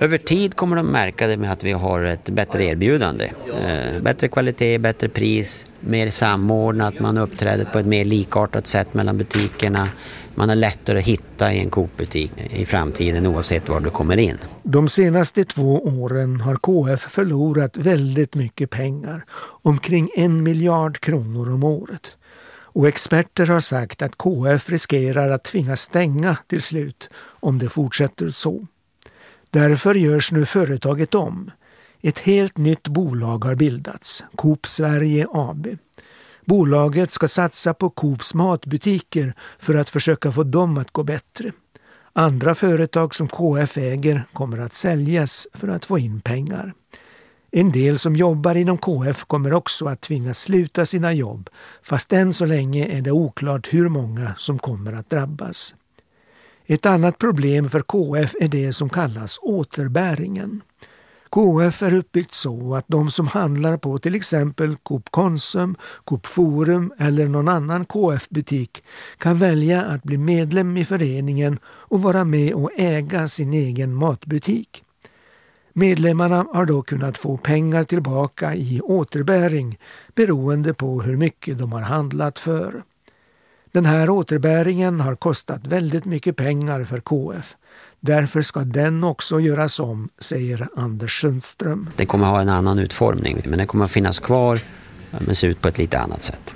Över tid kommer de märka det med att vi har ett bättre erbjudande. Eh, bättre kvalitet, bättre pris, mer samordnat, man uppträder på ett mer likartat sätt mellan butikerna. Man har lättare att hitta i en Coop-butik i framtiden oavsett var du kommer in. De senaste två åren har KF förlorat väldigt mycket pengar, omkring en miljard kronor om året. Och experter har sagt att KF riskerar att tvingas stänga till slut om det fortsätter så. Därför görs nu företaget om. Ett helt nytt bolag har bildats, Coop Sverige AB. Bolaget ska satsa på Coops matbutiker för att försöka få dem att gå bättre. Andra företag som KF äger kommer att säljas för att få in pengar. En del som jobbar inom KF kommer också att tvingas sluta sina jobb fast än så länge är det oklart hur många som kommer att drabbas. Ett annat problem för KF är det som kallas återbäringen. KF är uppbyggt så att de som handlar på till exempel Coop Konsum, Coop Forum eller någon annan KF-butik kan välja att bli medlem i föreningen och vara med och äga sin egen matbutik. Medlemmarna har då kunnat få pengar tillbaka i återbäring beroende på hur mycket de har handlat för. Den här återbäringen har kostat väldigt mycket pengar för KF. Därför ska den också göras om, säger Anders Sundström. Den kommer ha en annan utformning, men den kommer att finnas kvar men se ut på ett lite annat sätt.